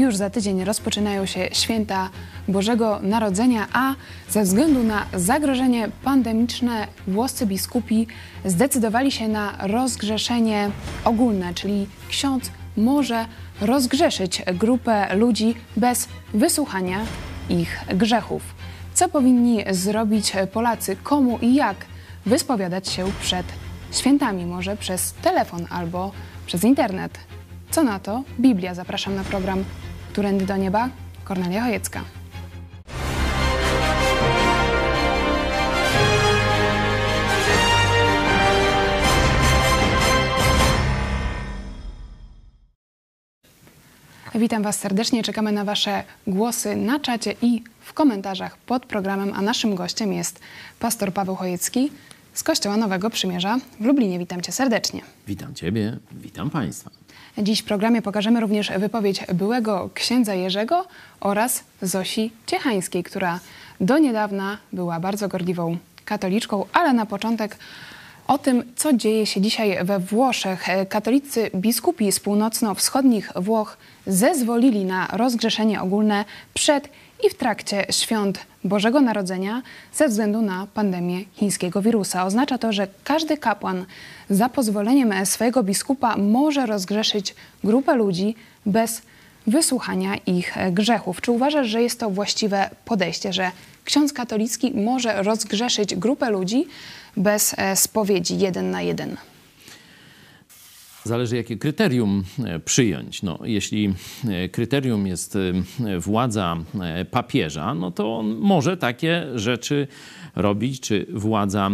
Już za tydzień rozpoczynają się święta Bożego Narodzenia, a ze względu na zagrożenie pandemiczne włoscy biskupi zdecydowali się na rozgrzeszenie ogólne, czyli ksiądz może rozgrzeszyć grupę ludzi bez wysłuchania ich grzechów. Co powinni zrobić Polacy, komu i jak wyspowiadać się przed świętami, może przez telefon albo przez internet? Co na to? Biblia. Zapraszam na program Którędy do Nieba. Kornelia Chojecka. Witam Was serdecznie. Czekamy na Wasze głosy na czacie i w komentarzach pod programem. A naszym gościem jest pastor Paweł Chojecki z Kościoła Nowego Przymierza w Lublinie. Witam Cię serdecznie. Witam Ciebie, witam Państwa. Dziś w programie pokażemy również wypowiedź byłego księdza Jerzego oraz Zosi Ciechańskiej, która do niedawna była bardzo gorliwą katoliczką, ale na początek o tym, co dzieje się dzisiaj we Włoszech. Katolicy biskupi z północno-wschodnich Włoch zezwolili na rozgrzeszenie ogólne przed i w trakcie świąt Bożego Narodzenia ze względu na pandemię chińskiego wirusa. Oznacza to, że każdy kapłan za pozwoleniem swojego biskupa może rozgrzeszyć grupę ludzi bez wysłuchania ich grzechów. Czy uważasz, że jest to właściwe podejście, że ksiądz katolicki może rozgrzeszyć grupę ludzi bez e, spowiedzi jeden na jeden? Zależy, jakie kryterium e, przyjąć. No, jeśli e, kryterium jest władza papieża, no to on może takie rzeczy robić, czy władza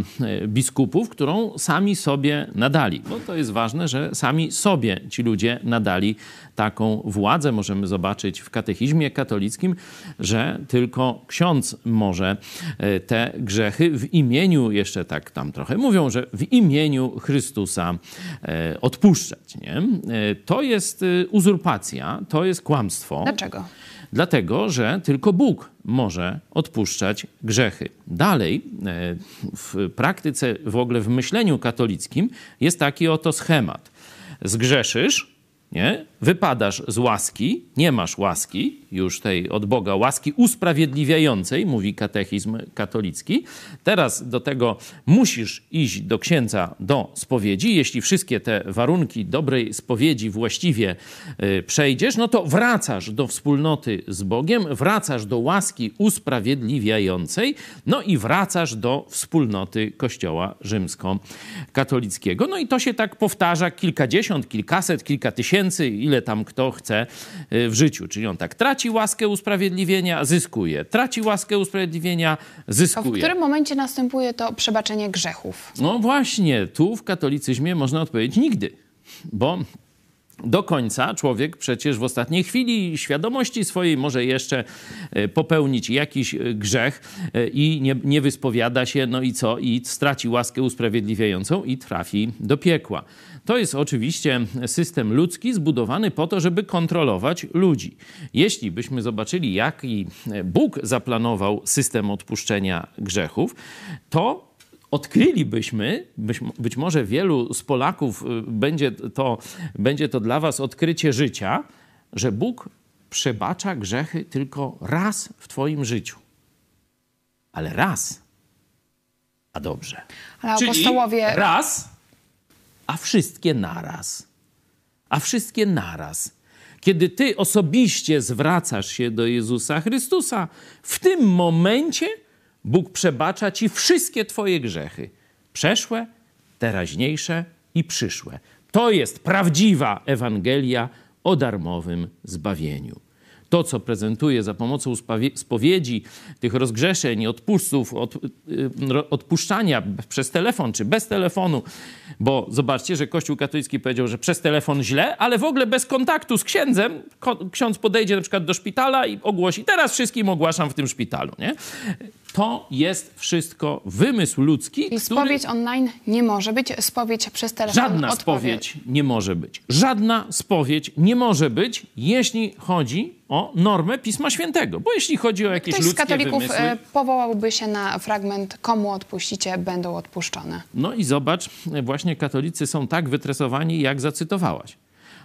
biskupów, którą sami sobie nadali. Bo to jest ważne, że sami sobie ci ludzie nadali taką władzę. Możemy zobaczyć w katechizmie katolickim, że tylko ksiądz może e, te grzechy w imieniu, jeszcze tak tam trochę mówią, że w imieniu Chrystusa e, odpuszczać. Nie? E, to jest uzurpacja, to jest kłamstwo. Dlaczego? Dlatego, że tylko Bóg może odpuszczać grzechy. Dalej, w praktyce, w ogóle w myśleniu katolickim jest taki oto schemat. Zgrzeszysz, nie? Wypadasz z łaski, nie masz łaski, już tej od Boga, łaski usprawiedliwiającej, mówi katechizm katolicki. Teraz do tego musisz iść do księdza do spowiedzi. Jeśli wszystkie te warunki dobrej spowiedzi właściwie y, przejdziesz, no to wracasz do wspólnoty z Bogiem, wracasz do łaski usprawiedliwiającej, no i wracasz do wspólnoty Kościoła rzymskokatolickiego. No i to się tak powtarza kilkadziesiąt, kilkaset, kilka tysięcy, ile tam kto chce y, w życiu. Czyli on tak traci łaskę usprawiedliwienia, zyskuje. Traci łaskę usprawiedliwienia, zyskuje. A w którym momencie następuje to przebaczenie grzechów? No właśnie, tu w katolicyzmie można odpowiedzieć nigdy. Bo do końca człowiek przecież w ostatniej chwili świadomości swojej może jeszcze e, popełnić jakiś e, grzech e, i nie, nie wyspowiada się, no i co? I straci łaskę usprawiedliwiającą i trafi do piekła. To jest oczywiście system ludzki zbudowany po to, żeby kontrolować ludzi. Jeśli byśmy zobaczyli, jaki Bóg zaplanował system odpuszczenia grzechów, to odkrylibyśmy, być, być, może wielu z Polaków y, będzie to, będzie to dla Was odkrycie życia, że Bóg przebacza grzechy tylko raz w Twoim życiu. Ale raz. A dobrze. Ale Czyli apostołowie... raz a wszystkie naraz. A wszystkie naraz. Kiedy ty osobiście zwracasz się do Jezusa Chrystusa, w tym momencie Bóg przebacza ci wszystkie twoje grzechy. Przeszłe, teraźniejsze i przyszłe. To jest prawdziwa Ewangelia o darmowym zbawieniu to, co prezentuje za pomocą spowiedzi, tych rozgrzeszeń, odpustów, od, y, odpuszczania przez telefon czy bez telefonu, bo zobaczcie, że Kościół katolicki powiedział, że przez telefon źle, ale w ogóle bez kontaktu z księdzem, ksiądz podejdzie na przykład do szpitala i ogłosi, teraz wszystkim ogłaszam w tym szpitalu, nie? To jest wszystko wymysł ludzki. I który... spowiedź online nie może być, spowiedź przez telefon Żadna spowiedź nie może być. Żadna spowiedź nie może być, jeśli chodzi o normę Pisma Świętego. Bo jeśli chodzi o jakieś Ktoś ludzkie z katolików wymysły... E, powołałby się na fragment komu odpuścicie, będą odpuszczone. No i zobacz, właśnie katolicy są tak wytresowani, jak zacytowałaś.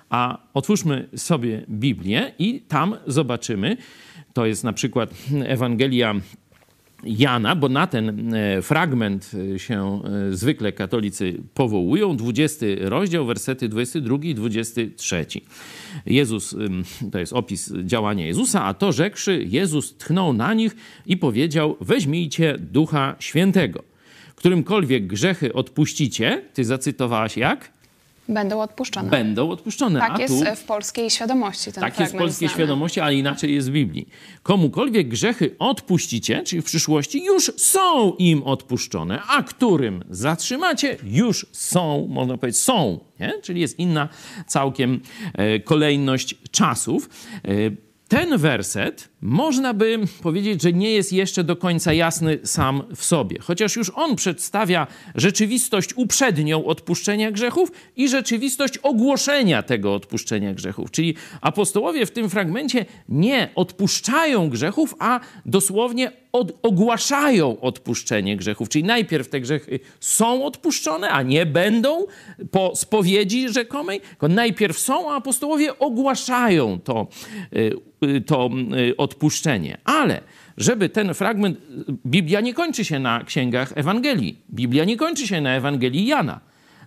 A otwórzmy sobie Biblię i tam zobaczymy, to jest na przykład Ewangelia Jana, bo na ten e, fragment e, się e, zwykle katolicy powołują, 20 rozdział, wersety 22 i 23. Jezus, to jest opis działania Jezusa, a to rzekszy, Jezus tchnął na nich i powiedział, weźmijcie Ducha Świętego. Którymkolwiek grzechy odpuścicie, ty zacytowałaś jak? Będą odpuszczone. Będą odpuszczone. Tak A jest tu, w polskiej świadomości ten tak jest w polskiej świadomości, ale inaczej jest w Biblii. Komukolwiek grzechy odpuścicie, czyli w przyszłości, już są im odpuszczone, a którym zatrzymacie, już są, można powiedzieć, są. Nie? Czyli jest inna całkiem e, kolejność czasów. E, ten werset można by powiedzieć, że nie jest jeszcze do końca jasny sam w sobie, chociaż już on przedstawia rzeczywistość uprzednią odpuszczenia grzechów i rzeczywistość ogłoszenia tego odpuszczenia grzechów. Czyli apostołowie w tym fragmencie nie odpuszczają grzechów, a dosłownie od, ogłaszają odpuszczenie grzechów. Czyli najpierw te grzechy są odpuszczone, a nie będą po spowiedzi rzekomej, tylko najpierw są, a apostołowie ogłaszają to, y, to y, odpuszczenie. Ale żeby ten fragment, Biblia nie kończy się na księgach Ewangelii. Biblia nie kończy się na Ewangelii Jana.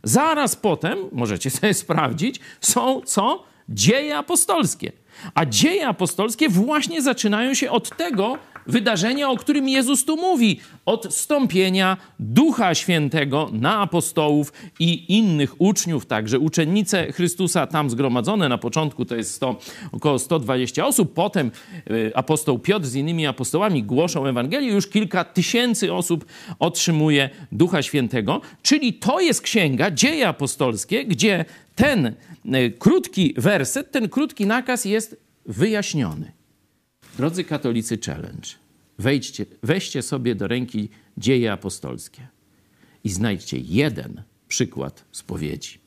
Zaraz potem, możecie sobie sprawdzić, są co? Dzieje apostolskie. A dzieje apostolskie właśnie zaczynają się od tego, wydarzenia, o którym Jezus tu mówi, od stąpienia Ducha Świętego na apostołów i innych uczniów, także uczennice Chrystusa tam zgromadzone. Na początku to jest 100, około 120 osób, potem y, apostoł Piotr z innymi apostołami głoszą Ewangelię, już kilka tysięcy osób otrzymuje Ducha Świętego, czyli to jest księga, dzieje apostolskie, gdzie ten y, krótki werset, ten krótki nakaz jest wyjaśniony. Drodzy katolicy, challenge. Wejdźcie, weźcie sobie do ręki dzieje apostolskie i znajdźcie jeden przykład spowiedzi.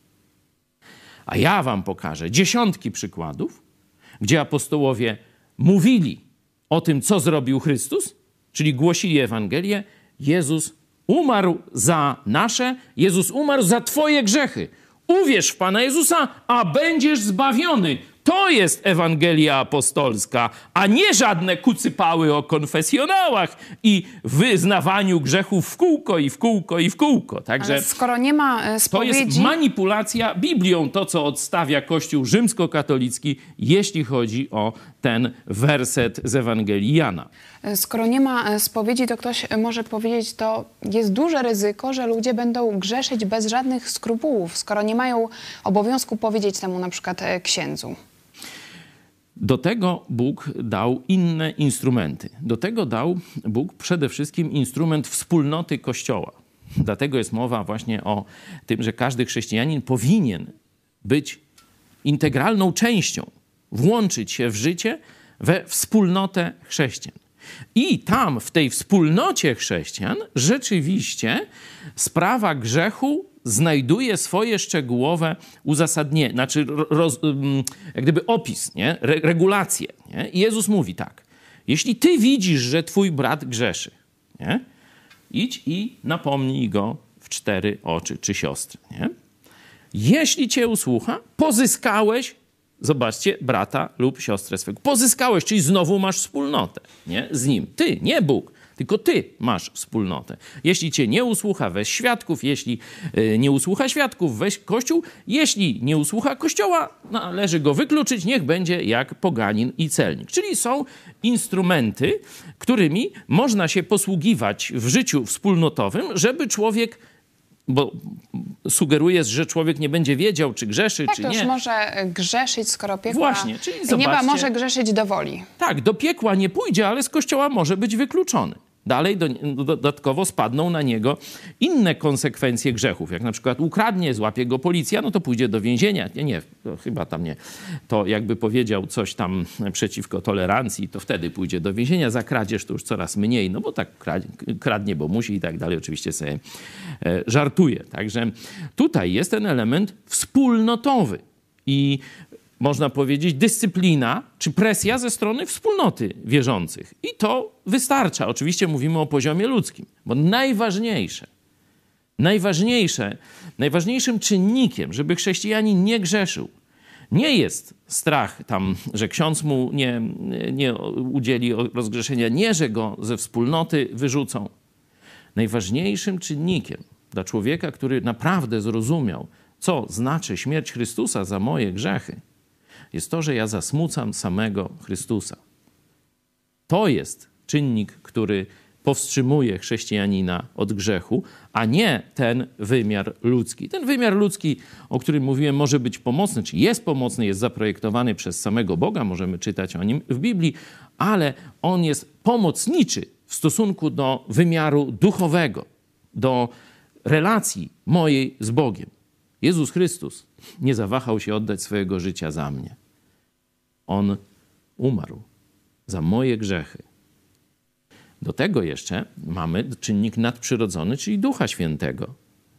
A ja wam pokażę dziesiątki przykładów, gdzie apostołowie mówili o tym, co zrobił Chrystus, czyli głosili Ewangelię. Jezus umarł za nasze, Jezus umarł za Twoje grzechy. Uwierz w Pana Jezusa, a będziesz zbawiony. To jest Ewangelia Apostolska, a nie żadne kucypały o konfesjonałach i wyznawaniu grzechów w kółko i w kółko i w kółko. Także Ale skoro nie ma e, to spowiedzi... jest manipulacja Biblią, to co odstawia Kościół rzymskokatolicki, jeśli chodzi o ten werset z Ewangelii Jana. E, Skoro nie ma e, spowiedzi, to ktoś e, może powiedzieć, to jest duże ryzyko, że ludzie będą grzeszyć bez żadnych skrupułów, skoro nie mają obowiązku powiedzieć temu na przykład księdzu. Do tego Bóg dał inne instrumenty. Do tego dał Bóg przede wszystkim instrument wspólnoty Kościoła. Dlatego jest mowa właśnie o tym, że każdy chrześcijanin powinien być integralną częścią, włączyć się w życie we wspólnotę chrześcijan. I tam, w tej wspólnocie chrześcijan, rzeczywiście sprawa grzechu znajduje swoje szczegółowe uzasadnienie, znaczy roz, jak gdyby opis, nie? Re, regulacje. Nie? I Jezus mówi tak, jeśli ty widzisz, że twój brat grzeszy, nie? idź i napomnij go w cztery oczy, czy siostry. Nie? Jeśli cię usłucha, pozyskałeś, zobaczcie, brata lub siostrę swego. Pozyskałeś, czyli znowu masz wspólnotę nie? z nim. Ty, nie Bóg, tylko ty masz wspólnotę. Jeśli cię nie usłucha, weź świadków. Jeśli y, nie usłucha świadków, weź kościół. Jeśli nie usłucha kościoła, należy go wykluczyć. Niech będzie jak poganin i celnik. Czyli są instrumenty, którymi można się posługiwać w życiu wspólnotowym, żeby człowiek bo sugerujesz, że człowiek nie będzie wiedział, czy grzeszy, Jak czy nie. może e, grzeszyć, skoro piekła Właśnie, czyli nieba zobaczcie- może grzeszyć do woli. Tak, do piekła nie pójdzie, ale z kościoła może być wykluczony. Dalej do, dodatkowo spadną na niego inne konsekwencje grzechów. Jak na przykład ukradnie, złapie go policja, no to pójdzie do więzienia. Nie, nie, chyba tam nie. To jakby powiedział coś tam przeciwko tolerancji, to wtedy pójdzie do więzienia. Za kradzież to już coraz mniej, no bo tak kradnie, kradnie bo musi i tak dalej. Oczywiście sobie e, żartuje. Także tutaj jest ten element wspólnotowy. I można powiedzieć, dyscyplina czy presja ze strony wspólnoty wierzących. I to wystarcza. Oczywiście mówimy o poziomie ludzkim, bo najważniejsze, najważniejsze, najważniejszym czynnikiem, żeby chrześcijanin nie grzeszył, nie jest strach tam, że ksiądz mu nie, nie udzieli rozgrzeszenia, nie, że go ze wspólnoty wyrzucą. Najważniejszym czynnikiem dla człowieka, który naprawdę zrozumiał, co znaczy śmierć Chrystusa za moje grzechy, jest to, że ja zasmucam samego Chrystusa. To jest czynnik, który powstrzymuje chrześcijanina od grzechu, a nie ten wymiar ludzki. Ten wymiar ludzki, o którym mówiłem, może być pomocny, czy jest pomocny, jest zaprojektowany przez samego Boga, możemy czytać o nim w Biblii, ale on jest pomocniczy w stosunku do wymiaru duchowego, do relacji mojej z Bogiem. Jezus Chrystus nie zawahał się oddać swojego życia za mnie. On umarł za moje grzechy. Do tego jeszcze mamy czynnik nadprzyrodzony, czyli Ducha Świętego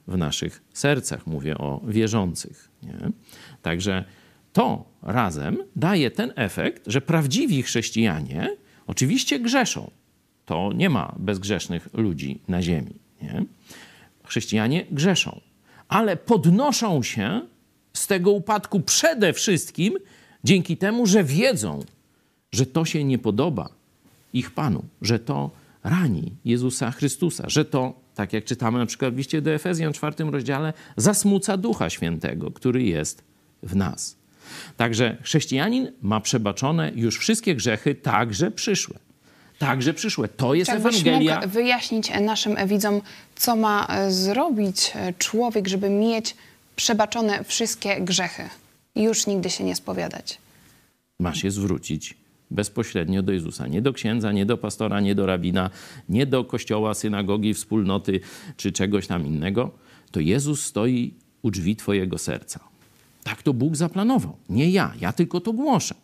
w naszych sercach. Mówię o wierzących. Nie? Także to razem daje ten efekt, że prawdziwi chrześcijanie oczywiście grzeszą. To nie ma bezgrzesznych ludzi na ziemi. Nie? Chrześcijanie grzeszą, ale podnoszą się z tego upadku przede wszystkim dzięki temu, że wiedzą, że to się nie podoba ich Panu, że to rani Jezusa Chrystusa, że to, tak jak czytamy na przykład w liście do Efezjan czwartym rozdziale, zasmuca Ducha Świętego, który jest w nas. Także chrześcijanin ma przebaczone już wszystkie grzechy, także przyszłe. Także przyszłe. To jest Czy Ewangelia. Mógł wyjaśnić naszym widzom, co ma e, zrobić e, człowiek, żeby mieć przebaczone wszystkie grzechy już nigdy się nie spowiadać? Ma się zwrócić bezpośrednio do Jezusa. Nie do księdza, nie do pastora, nie do rabina, nie do kościoła, synagogi, wspólnoty czy czegoś tam innego. To Jezus stoi u drzwi Twojego serca. Tak to Bóg zaplanował. Nie ja, ja tylko to głoszę.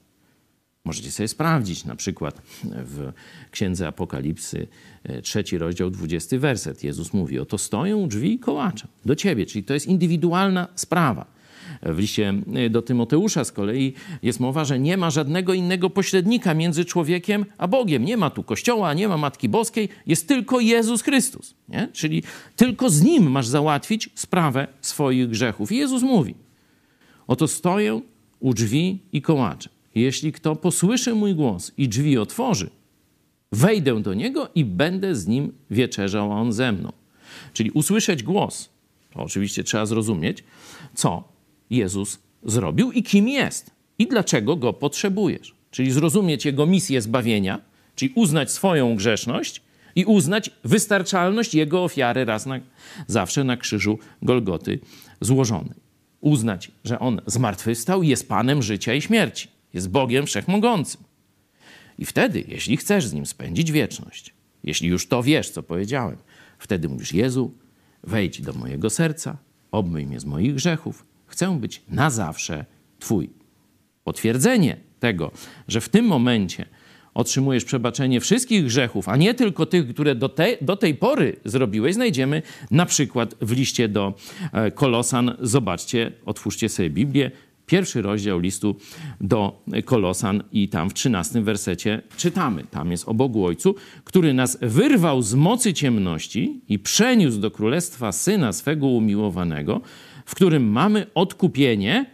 Możecie sobie sprawdzić, na przykład w Księdze Apokalipsy, e, trzeci rozdział, dwudziesty werset. Jezus mówi, oto stoją drzwi i kołaczą do ciebie, czyli to jest indywidualna sprawa. W liście e, do Tymoteusza z kolei jest mowa, że nie ma żadnego innego pośrednika między człowiekiem a Bogiem. Nie ma tu Kościoła, nie ma Matki Boskiej, jest tylko Jezus Chrystus. Nie? Czyli tylko z Nim masz załatwić sprawę swoich grzechów. I Jezus mówi, oto stoję u drzwi i kołaczę. Jeśli kto posłyszy mój głos i drzwi otworzy, wejdę do niego i będę z nim wieczerzał, a on ze mną. Czyli usłyszeć głos, to oczywiście trzeba zrozumieć, co Jezus zrobił i kim jest i dlaczego go potrzebujesz. Czyli zrozumieć jego misję zbawienia, czyli uznać swoją grzeszność i uznać wystarczalność jego ofiary raz na zawsze na krzyżu Golgoty złożonej. Uznać, że on zmartwychwstał i jest Panem życia i śmierci, jest Bogiem wszechmogącym. I wtedy, jeśli chcesz z nim spędzić wieczność, jeśli już to wiesz, co powiedziałem, wtedy mówisz: Jezu, wejdź do mojego serca, obmyj mnie z moich grzechów, Chcę być na zawsze Twój. Potwierdzenie tego, że w tym momencie otrzymujesz przebaczenie wszystkich grzechów, a nie tylko tych, które do, te, do tej pory zrobiłeś, znajdziemy na przykład w liście do e, Kolosan. Zobaczcie, otwórzcie sobie Biblię, pierwszy rozdział listu do Kolosan i tam w trzynastym wersecie czytamy. Tam jest o Bogu Ojcu, który nas wyrwał z mocy ciemności i przeniósł do królestwa Syna swego umiłowanego, w którym mamy odkupienie,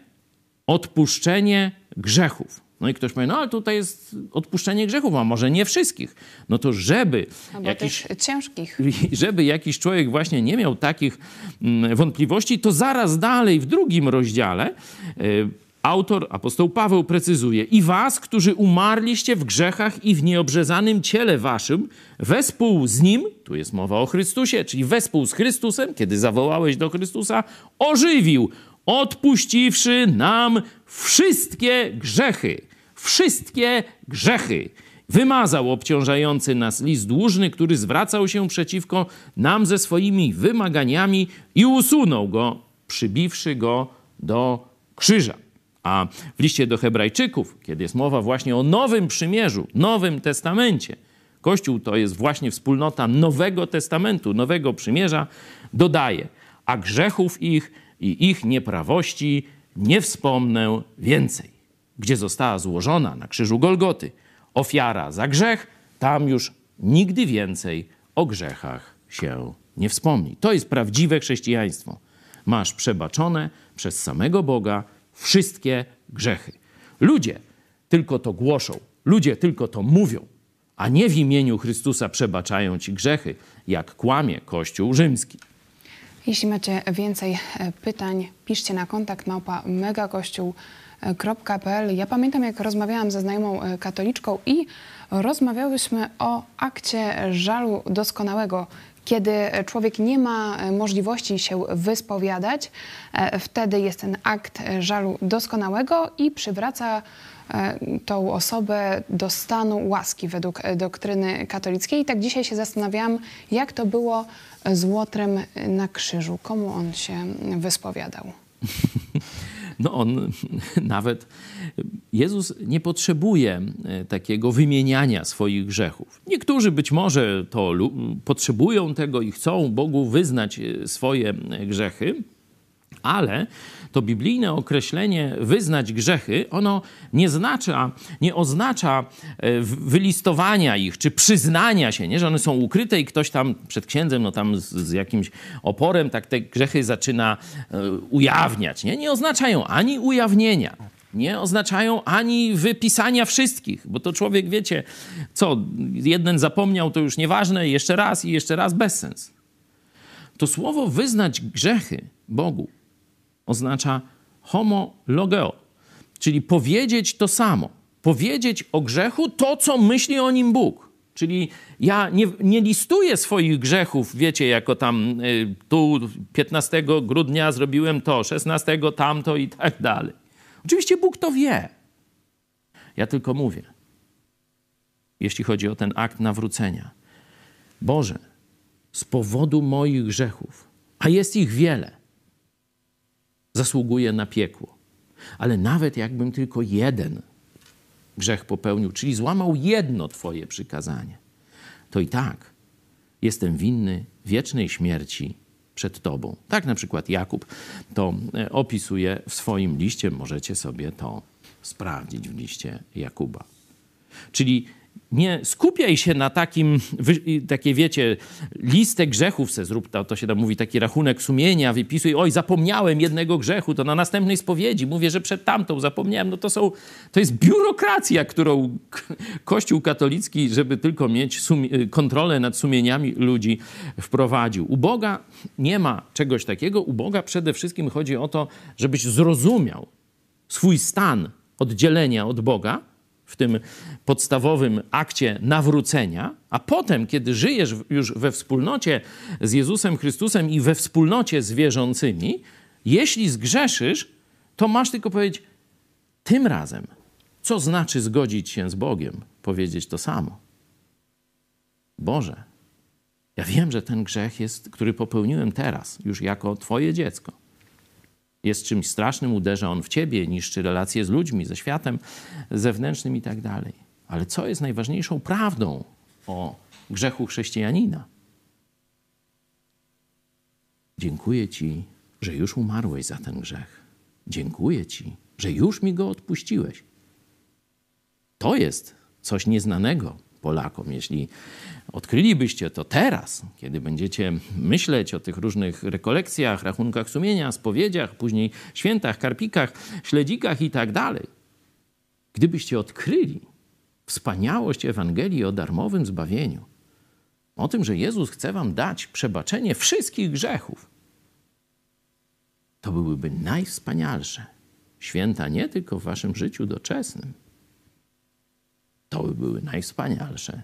odpuszczenie grzechów. No i ktoś powie, no ale tutaj jest odpuszczenie grzechów, a może nie wszystkich. No to żeby Albo jakiś, ciężkich. żeby jakiś człowiek właśnie nie miał takich mm, wątpliwości, to zaraz dalej w drugim rozdziale y, Autor, apostoł Paweł precyzuje: I was, którzy umarliście w grzechach i w nieobrzezanym ciele waszym, wespół z nim, tu jest mowa o Chrystusie, czyli wespół z Chrystusem, kiedy zawołałeś do Chrystusa, ożywił, odpuściwszy nam wszystkie grzechy. Wszystkie grzechy. Wymazał obciążający nas list dłużny, który zwracał się przeciwko nam ze swoimi wymaganiami i usunął go, przybiwszy go do krzyża. A w liście do Hebrajczyków, kiedy jest mowa właśnie o Nowym Przymierzu, Nowym Testamencie, Kościół to jest właśnie wspólnota Nowego Testamentu, Nowego Przymierza, dodaje: A grzechów ich i ich nieprawości nie wspomnę więcej. Gdzie została złożona na krzyżu Golgoty ofiara za grzech, tam już nigdy więcej o grzechach się nie wspomni. To jest prawdziwe chrześcijaństwo. Masz przebaczone przez samego Boga wszystkie grzechy. Ludzie tylko to głoszą, ludzie tylko to mówią, a nie w imieniu Chrystusa przebaczają ci grzechy, jak kłamie Kościół rzymski. Jeśli macie więcej e, pytań, piszcie na kontakt małpa megakościół.pl. Ja pamiętam, jak rozmawiałam ze znajomą e, katoliczką i rozmawiałyśmy o akcie żalu doskonałego. Kiedy człowiek nie ma e, możliwości się wyspowiadać, wtedy jest ten akt żalu doskonałego i przywraca tą osobę do stanu łaski według doktryny katolickiej. I tak dzisiaj się zastanawiałam, jak to było z Łotrem na krzyżu. Komu on się wyspowiadał? No on nawet, Jezus nie potrzebuje e, takiego wymieniania swoich grzechów. Niektórzy być może to potrzebują tego i chcą Bogu wyznać e, swoje grzechy, ale to biblijne określenie wyznać grzechy, ono nie znacza, nie oznacza e, wylistowania ich, czy przyznania się, nie? że one są ukryte i ktoś tam przed księdzem, no tam z, z jakimś oporem, tak te grzechy zaczyna e, ujawniać. Nie, nie oznaczają ani ujawnienia, nie oznaczają ani wypisania wszystkich, bo to człowiek, wiecie, co, jeden zapomniał, to już nieważne, jeszcze raz i jeszcze raz bez sens. To słowo wyznać grzechy Bogu oznacza homologeo, czyli powiedzieć to samo. Powiedzieć o grzechu to, co myśli o nim Bóg. Czyli ja nie, nie listuję swoich grzechów, wiecie, jako tam y, tu 15 grudnia zrobiłem to, 16 tamto i tak dalej. Oczywiście Bóg to wie. Ja tylko mówię, jeśli chodzi o ten akt nawrócenia. Boże, z powodu moich grzechów, a jest ich wiele, zasługuje na piekło. Ale nawet jakbym tylko jeden grzech popełnił, czyli złamał jedno Twoje przykazanie, to i tak jestem winny wiecznej śmierci przed Tobą. Tak na przykład Jakub to e, opisuje w swoim liście. Możecie sobie to sprawdzić w liście Jakuba. Czyli nie skupiaj się na takim, takie wiecie, listę grzechów se zrób, to, to się tam mówi, taki rachunek sumienia, wypisuj, oj, zapomniałem jednego grzechu, to na następnej spowiedzi mówię, że przed tamtą zapomniałem. No to są, to jest biurokracja, którą Kościół katolicki, żeby tylko mieć kontrolę nad sumieniami ludzi, wprowadził. U Boga nie ma czegoś takiego. U Boga przede wszystkim chodzi o to, żebyś zrozumiał swój stan oddzielenia od Boga, w tym podstawowym akcie nawrócenia, a potem, kiedy żyjesz już we wspólnocie z Jezusem Chrystusem i we wspólnocie z wierzącymi, jeśli zgrzeszysz, to masz tylko powiedzieć tym razem, co znaczy zgodzić się z Bogiem, powiedzieć to samo. Boże, ja wiem, że ten grzech jest, który popełniłem teraz, już jako Twoje dziecko jest czymś strasznym, uderza on w ciebie, niszczy relacje z ludźmi, ze światem zewnętrznym i tak dalej. Ale co jest najważniejszą prawdą o grzechu chrześcijanina? Dziękuję Ci, że już umarłeś za ten grzech. Dziękuję Ci, że już mi go odpuściłeś. To jest coś nieznanego Polakom. Jeśli odkrylibyście to teraz, kiedy będziecie myśleć o tych różnych rekolekcjach, rachunkach sumienia, spowiedziach, później świętach, karpikach, śledzikach i tak dalej, gdybyście odkryli wspaniałość Ewangelii o darmowym zbawieniu, o tym, że Jezus chce wam dać przebaczenie wszystkich grzechów, to byłyby najwspanialsze święta nie tylko w waszym życiu doczesnym, to by były najwspanialsze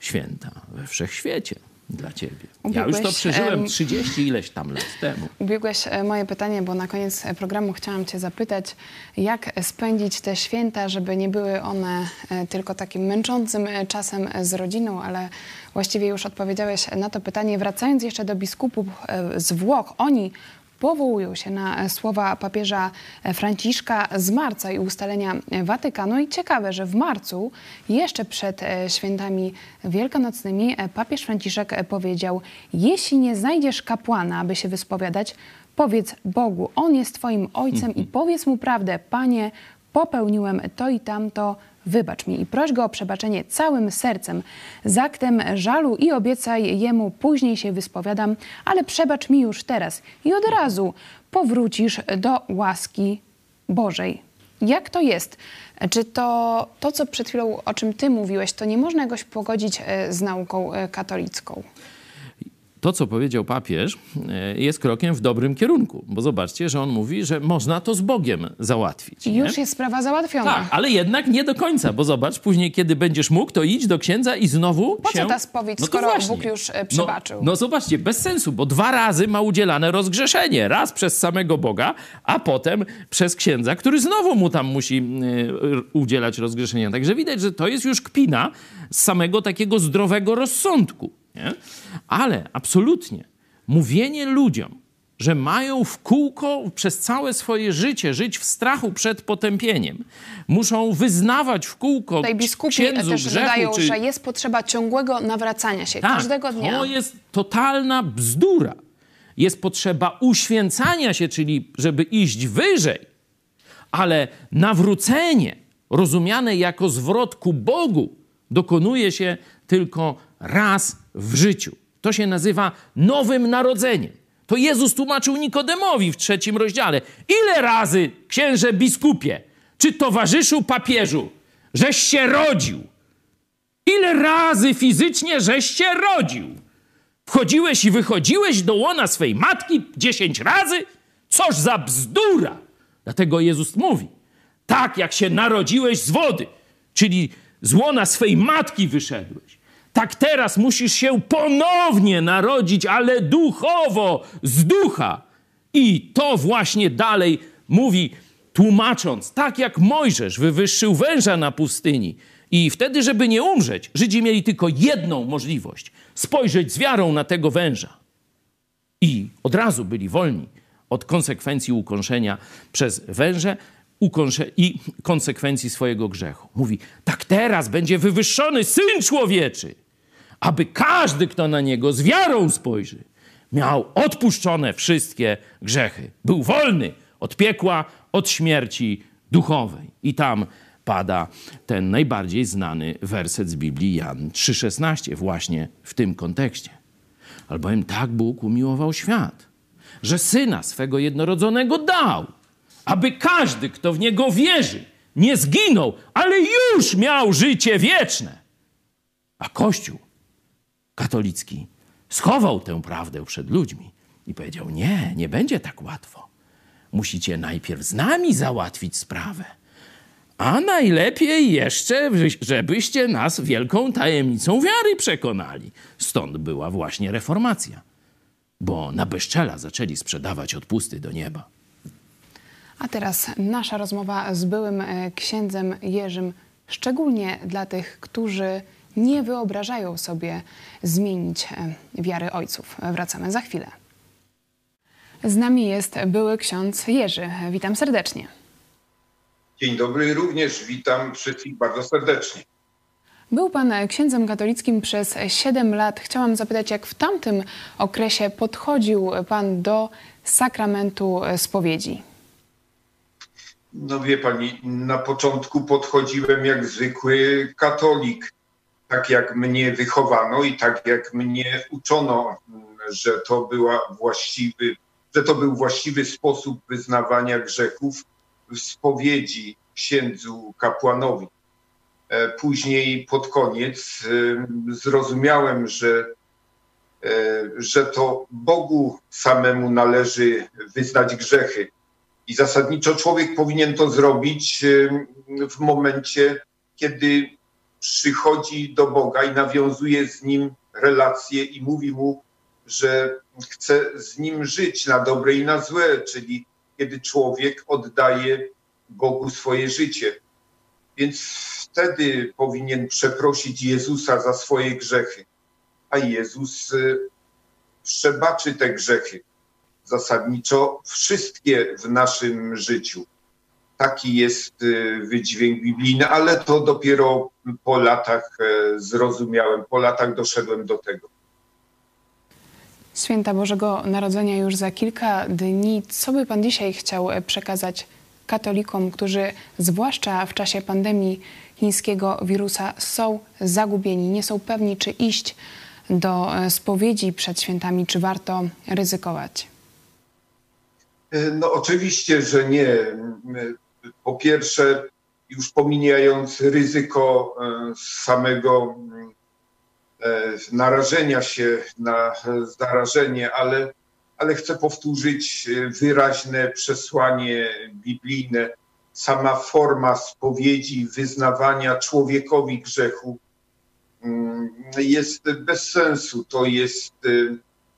święta we wszechświecie dla ciebie. Ubiegłeś, ja już to przeżyłem 30 ileś tam lat temu. Ubiegłeś e, moje pytanie, bo na koniec e, programu chciałam cię zapytać, jak spędzić te święta, żeby nie były one e, tylko takim męczącym czasem z rodziną, ale właściwie już odpowiedziałeś na to pytanie. Wracając jeszcze do biskupów z Włoch, oni powołują się na e, słowa papieża e, Franciszka z marca i ustalenia Watykanu. I ciekawe, że w marcu, jeszcze przed e, świętami wielkanocnymi, papież Franciszek powiedział: Jeśli nie znajdziesz kapłana, aby się wyspowiadać, powiedz Bogu, On jest Twoim Ojcem i powiedz Mu prawdę, Panie, popełniłem to i tamto, wybacz mi i proś go o przebaczenie całym sercem, z aktem żalu i obiecaj jemu, później się wyspowiadam, ale przebacz mi już teraz i od razu powrócisz do łaski Bożej. Jak to jest? Czy to, to, co przed chwilą, o czym ty mówiłeś, to nie można jakoś pogodzić e, z nauką e, katolicką? To, co powiedział papież, e, jest krokiem w dobrym kierunku, bo zobaczcie, że on mówi, że można to z Bogiem załatwić. Nie? Już jest sprawa załatwiona. Tak, ale jednak nie do końca, bo zobacz, później, kiedy będziesz mógł, to idź do księdza i znowu Po się... co ta spowiedź, no skoro właśnie. Bóg już e, No, przebaczył? no zobaczcie, bez sensu, bo dwa razy ma udzielane rozgrzeszenie. Raz przez samego Boga, a potem przez księdza, który znowu mu tam musi y, udzielać rozgrzeszenia. Także widać, że to jest już kpina z samego takiego zdrowego rozsądku. Nie? Ale absolutnie mówienie ludziom, że mają w kółko przez całe swoje życie żyć w strachu przed potępieniem, muszą wyznawać w kółko Tutaj biskupi księdzu też grzechu, dodają, czy... że jest potrzeba ciągłego nawracania się Tak, każdego dnia. To jest totalna bzdura. Jest potrzeba uświęcania się, czyli żeby iść wyżej, ale nawrócenie, rozumiane jako zwrot ku Bogu, dokonuje się tylko raz w życiu. To się nazywa nowym narodzeniem. To Jezus tłumaczył Nikodemowi w trzecim rozdziale. Ile razy, księże biskupie, czy towarzyszu papieżu, żeś się rodził? Ile razy fizycznie żeś się rodził? Wchodziłeś i wychodziłeś do łona swej matki dziesięć razy? Coż za bzdura! Dlatego Jezus mówi, tak jak się narodziłeś z wody, czyli z łona swej matki wyszedłeś, tak teraz musisz się ponownie narodzić, ale duchowo, z ducha. I to właśnie dalej mówi, tłumacząc, tak jak Mojżesz wywyższył węża na pustyni. I wtedy, żeby nie umrzeć, Żydzi mieli tylko jedną możliwość: spojrzeć z wiarą na tego węża. I od razu byli wolni od konsekwencji ukąszenia przez węże i konsekwencji swojego grzechu. Mówi, tak teraz będzie wywyższony Syn Człowieczy, aby każdy, kto na Niego z wiarą spojrzy, miał odpuszczone wszystkie grzechy. Był wolny od piekła, od śmierci duchowej. I tam pada ten najbardziej znany werset z Biblii, Jan 3,16, właśnie w tym kontekście. Albowiem tak Bóg umiłował świat, że Syna swego jednorodzonego dał, aby każdy, kto w Niego wierzy, nie zginął, ale już miał życie wieczne. A Kościół katolicki schował tę prawdę przed ludźmi i powiedział: Nie, nie będzie tak łatwo. Musicie najpierw z nami załatwić sprawę. A najlepiej jeszcze, żebyście nas wielką tajemnicą wiary przekonali. Stąd była właśnie reformacja, bo na bezczela zaczęli sprzedawać odpusty do nieba. A teraz nasza rozmowa z byłym e, księdzem Jerzym, szczególnie dla tych, którzy nie wyobrażają sobie zmienić e, wiary ojców. Wracamy za chwilę. Z nami jest były ksiądz Jerzy. Witam serdecznie. Dzień dobry, również witam wszystkich bardzo serdecznie. Był pan księdzem katolickim przez 7 lat. Chciałam zapytać, jak w tamtym okresie podchodził pan do sakramentu spowiedzi? No wie pani, na początku podchodziłem jak zwykły katolik, tak jak mnie wychowano i tak jak mnie uczono, że to była właściwy, że to był właściwy sposób wyznawania grzechów w spowiedzi księdzu kapłanowi. Później pod koniec zrozumiałem, że, że to Bogu samemu należy wyznać grzechy. I zasadniczo człowiek powinien to zrobić w momencie, kiedy przychodzi do Boga i nawiązuje z nim relacje i mówi mu, że chce z nim żyć na dobre i na złe, czyli kiedy człowiek oddaje Bogu swoje życie. Więc wtedy powinien przeprosić Jezusa za swoje grzechy, a Jezus przebaczy te grzechy. Zasadniczo wszystkie w naszym życiu. Taki jest wydźwięk biblijny, ale to dopiero po latach zrozumiałem, po latach doszedłem do tego. Święta Bożego Narodzenia już za kilka dni. Co by Pan dzisiaj chciał przekazać katolikom, którzy zwłaszcza w czasie pandemii chińskiego wirusa są zagubieni, nie są pewni, czy iść do spowiedzi przed świętami, czy warto ryzykować? No oczywiście, że nie. po pierwsze, już pomijając ryzyko samego narażenia się na zarażenie, ale, ale chcę powtórzyć wyraźne przesłanie biblijne. Sama forma spowiedzi, wyznawania człowiekowi grzechu mm, jest bez sensu. To jest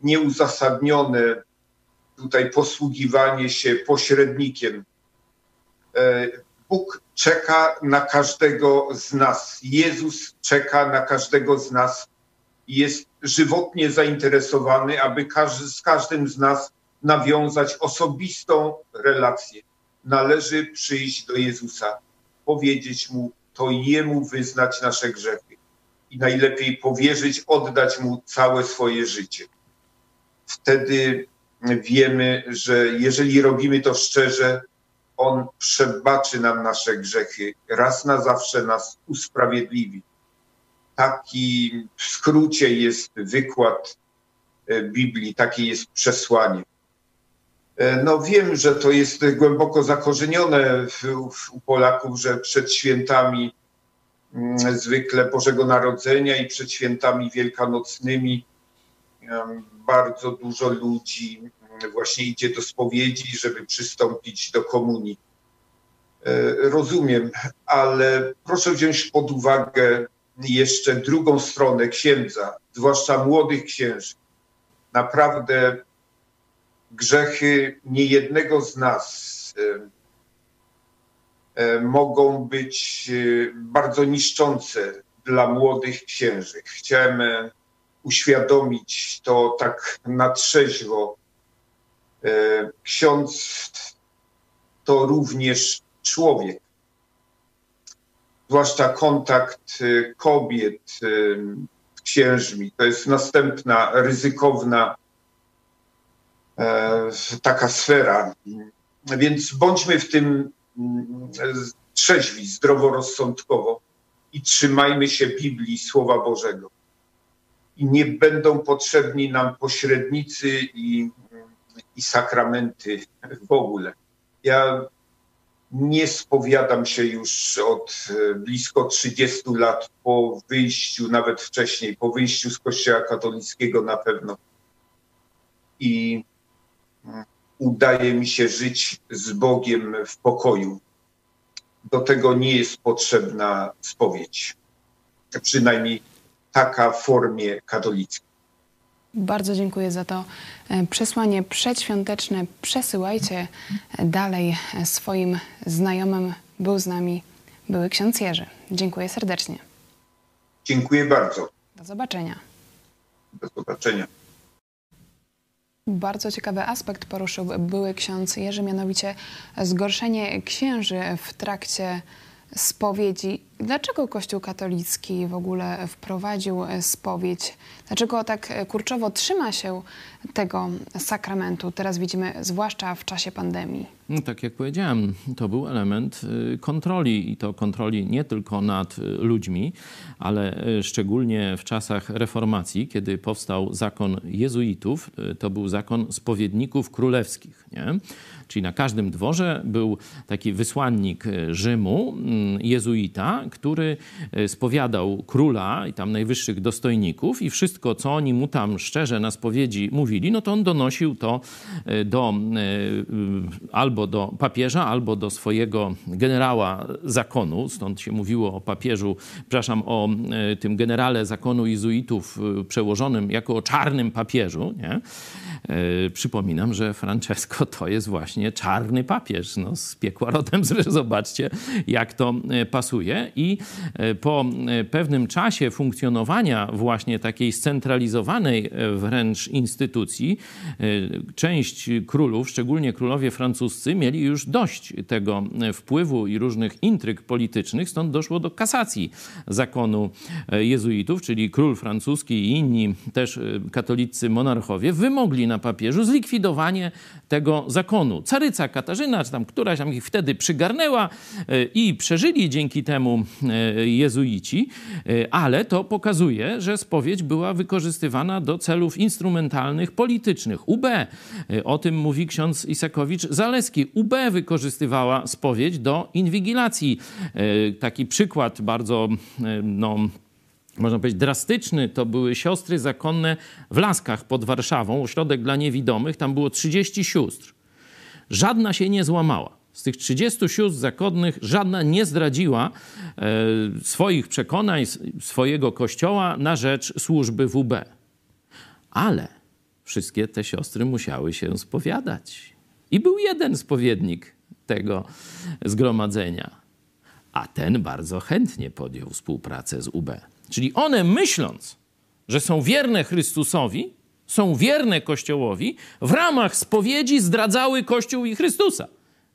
nieuzasadnione tutaj posługiwanie się pośrednikiem. E, Bóg czeka na każdego z nas. Jezus czeka na każdego z nas jest żywotnie zainteresowany, aby każdy, z każdym z nas nawiązać osobistą relację. Należy przyjść do Jezusa, powiedzieć mu, to Jemu wyznać nasze grzechy i najlepiej powierzyć, oddać Mu całe swoje życie. Wtedy wiemy, że jeżeli robimy to szczerze, On przebaczy nam nasze grzechy, raz na zawsze nas usprawiedliwi. Taki w skrócie jest wykład e, Biblii, takie jest przesłanie. E, no wiem, że to jest głęboko zakorzenione w, w, u Polaków, że przed świętami mm, zwykle Bożego Narodzenia i przed świętami wielkanocnymi bardzo dużo ludzi właśnie idzie do spowiedzi, żeby przystąpić do komunii. E, rozumiem, ale proszę wziąć pod uwagę jeszcze drugą stronę księdza, zwłaszcza młodych księży. Naprawdę grzechy niejednego z nas e, e, mogą być bardzo niszczące dla młodych księży. Chciałem uświadomić to tak na trzeźwo. E, ksiądz to również człowiek. Zwłaszcza kontakt e, kobiet z e, księżmi. To jest następna ryzykowna taka sfera. Więc bądźmy w tym mm, trzeźwi, zdroworozsądkowo i trzymajmy się Biblii, Słowa Bożego i nie będą potrzebni nam pośrednicy i, i sakramenty w ogóle. Ja nie spowiadam się już od e, blisko 30 lat po wyjściu, nawet wcześniej, po wyjściu z Kościoła katolickiego na pewno. I mm, udaje mi się żyć z Bogiem w pokoju. Do tego nie jest potrzebna spowiedź. Przynajmniej taka w formie katolickiej. Bardzo dziękuję za to e, przesłanie przedświąteczne. Przesyłajcie e, dalej e, swoim znajomym. Był z nami były ksiądz Jerzy. Dziękuję serdecznie. Dziękuję bardzo. Do zobaczenia. Do zobaczenia. Bardzo ciekawy aspekt poruszył były ksiądz Jerzy, mianowicie zgorszenie księży w trakcie spowiedzi. Dlaczego Kościół katolicki w ogóle wprowadził spowiedź? Dlaczego tak kurczowo trzyma się tego sakramentu? Teraz widzimy, zwłaszcza w czasie pandemii. No, tak jak powiedziałem, to był element y, kontroli i to kontroli nie tylko nad ludźmi, ale szczególnie w czasach reformacji, kiedy powstał zakon jezuitów, to był zakon spowiedników królewskich. Nie? Czyli na każdym dworze był taki wysłannik Rzymu, mm, jezuita, który spowiadał króla i tam najwyższych dostojników i wszystko, co oni mu tam szczerze na spowiedzi mówili, no to on donosił to do albo do papieża, albo do swojego generała zakonu. Stąd się mówiło o papieżu, przepraszam, o e, tym generale zakonu jezuitów e, przełożonym jako o czarnym papieżu. Nie? E, przypominam, że Francesco to jest właśnie czarny papież. No, z piekła rodem, zobaczcie, jak to pasuje. I po pewnym czasie funkcjonowania właśnie takiej scentralizowanej wręcz instytucji, część królów, szczególnie królowie francuscy, mieli już dość tego wpływu i różnych intryg politycznych, stąd doszło do kasacji zakonu e, jezuitów, czyli król francuski i inni też e, katolicy monarchowie wymogli na papieżu zlikwidowanie tego zakonu. Caryca Katarzyna, czy tam któraś tam ich wtedy przygarnęła e, i przeżyli dzięki temu e, jezuici, e, ale to pokazuje, że spowiedź była wykorzystywana do celów instrumentalnych, politycznych. UB, o tym mówi ksiądz Isakowicz-Zaleski, UB wykorzystywała spowiedź do inwigilacji. Taki przykład bardzo no, można powiedzieć, drastyczny, to były siostry zakonne w Laskach pod Warszawą, ośrodek dla niewidomych. Tam było 30 sióstr. Żadna się nie złamała. Z tych 30 sióstr zakonnych żadna nie zdradziła e, swoich przekonań, swojego kościoła na rzecz służby WB. Ale wszystkie te siostry musiały się spowiadać. I był jeden spowiednik tego zgromadzenia. A ten bardzo chętnie podjął współpracę z UB. Czyli one myśląc, że są wierne Chrystusowi, są wierne Kościołowi, w ramach spowiedzi zdradzały Kościół i Chrystusa.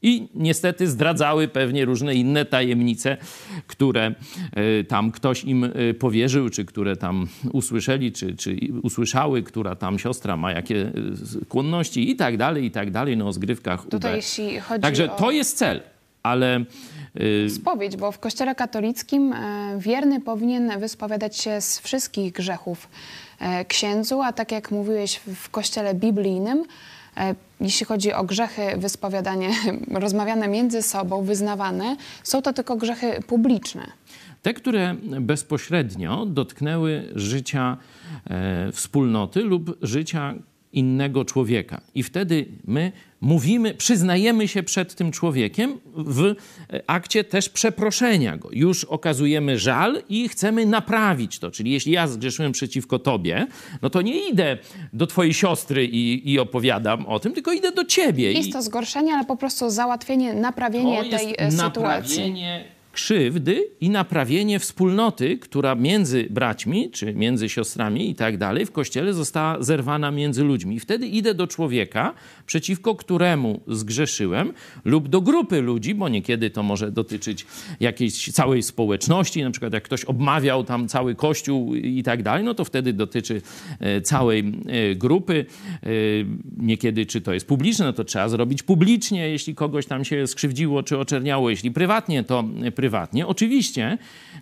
I niestety zdradzały pewnie różne inne tajemnice, które e, tam ktoś im e, powierzył, czy które tam usłyszeli, czy, czy usłyszały, która tam siostra ma jakie e, skłonności i tak dalej, i tak dalej, no o zgrywkach Tutaj jeśli chodzi Także o... to jest cel, ale... Spowiedź, bo w kościele katolickim wierny powinien wyspowiadać się z wszystkich grzechów księdzu, a tak jak mówiłeś w kościele biblijnym, E, jeśli chodzi o grzechy wyspowiadane, rozmawiane między sobą, wyznawane, są to tylko grzechy publiczne. Te, które bezpośrednio dotknęły życia e, wspólnoty lub życia innego człowieka. I wtedy my mówimy, przyznajemy się przed tym człowiekiem w akcie też przeproszenia go. Już okazujemy żal i chcemy naprawić to. Czyli jeśli ja zgrzeszyłem przeciwko tobie, no to nie idę do twojej siostry i, i opowiadam o tym, tylko idę do ciebie. Jest to zgorszenie, ale po prostu załatwienie, naprawienie tej e, sytuacji. Krzywdy i naprawienie wspólnoty, która między braćmi, czy między siostrami i tak dalej w kościele została zerwana między ludźmi. Wtedy idę do człowieka, przeciwko któremu zgrzeszyłem, lub do grupy ludzi, bo niekiedy to może dotyczyć jakiejś całej społeczności, na przykład jak ktoś obmawiał tam cały kościół i tak dalej, no to wtedy dotyczy e, całej e, grupy. E, niekiedy, czy to jest publiczne, no to trzeba zrobić publicznie, jeśli kogoś tam się skrzywdziło, czy oczerniało, jeśli prywatnie, to prywatnie. Oczywiście